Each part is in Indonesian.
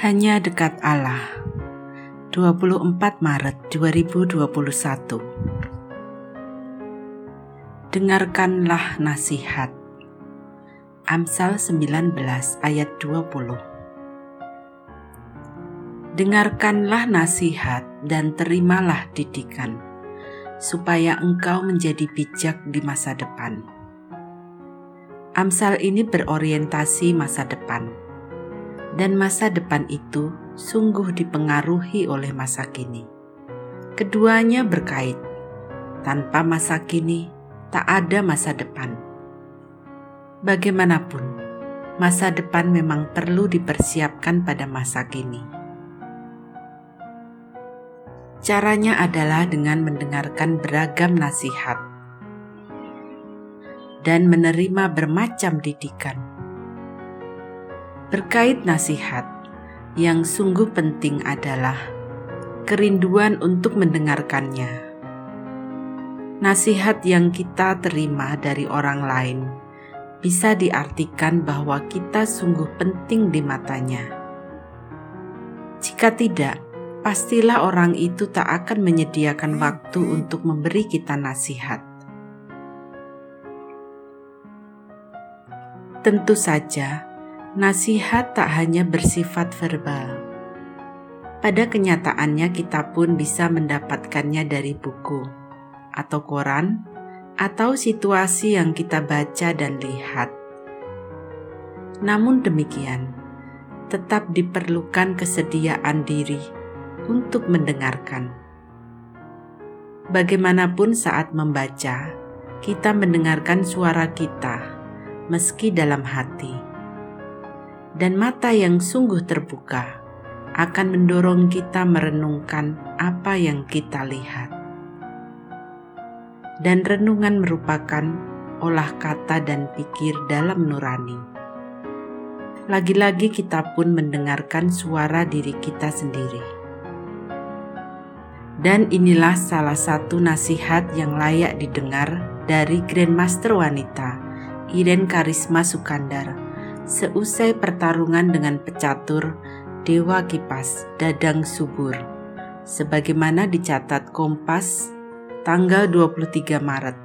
Hanya dekat Allah. 24 Maret 2021 Dengarkanlah nasihat. Amsal 19 ayat 20 Dengarkanlah nasihat dan terimalah didikan supaya engkau menjadi bijak di masa depan. Amsal ini berorientasi masa depan dan masa depan itu sungguh dipengaruhi oleh masa kini. Keduanya berkait. Tanpa masa kini, tak ada masa depan. Bagaimanapun, masa depan memang perlu dipersiapkan pada masa kini. Caranya adalah dengan mendengarkan beragam nasihat dan menerima bermacam didikan Berkait nasihat, yang sungguh penting adalah kerinduan untuk mendengarkannya. Nasihat yang kita terima dari orang lain bisa diartikan bahwa kita sungguh penting di matanya. Jika tidak, pastilah orang itu tak akan menyediakan waktu untuk memberi kita nasihat. Tentu saja, nasihat tak hanya bersifat verbal. Pada kenyataannya, kita pun bisa mendapatkannya dari buku atau koran, atau situasi yang kita baca dan lihat. Namun demikian, tetap diperlukan kesediaan diri untuk mendengarkan. Bagaimanapun, saat membaca, kita mendengarkan suara kita, meski dalam hati dan mata yang sungguh terbuka akan mendorong kita merenungkan apa yang kita lihat. Dan renungan merupakan olah kata dan pikir dalam nurani. Lagi-lagi kita pun mendengarkan suara diri kita sendiri. Dan inilah salah satu nasihat yang layak didengar dari Grandmaster Wanita, Iren Karisma Sukandar, seusai pertarungan dengan pecatur Dewa Kipas Dadang Subur sebagaimana dicatat Kompas tanggal 23 Maret.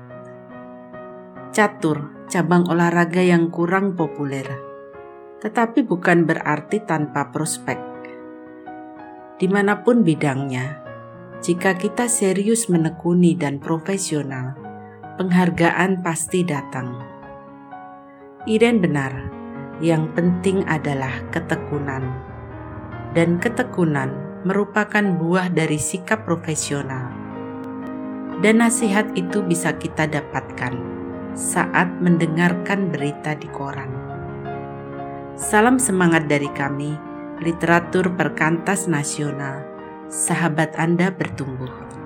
Catur, cabang olahraga yang kurang populer, tetapi bukan berarti tanpa prospek. Di mana pun bidangnya, jika kita serius menekuni dan profesional, penghargaan pasti datang. Iren benar, yang penting adalah ketekunan, dan ketekunan merupakan buah dari sikap profesional. Dan nasihat itu bisa kita dapatkan saat mendengarkan berita di koran. Salam semangat dari kami, literatur perkantas nasional. Sahabat Anda bertumbuh.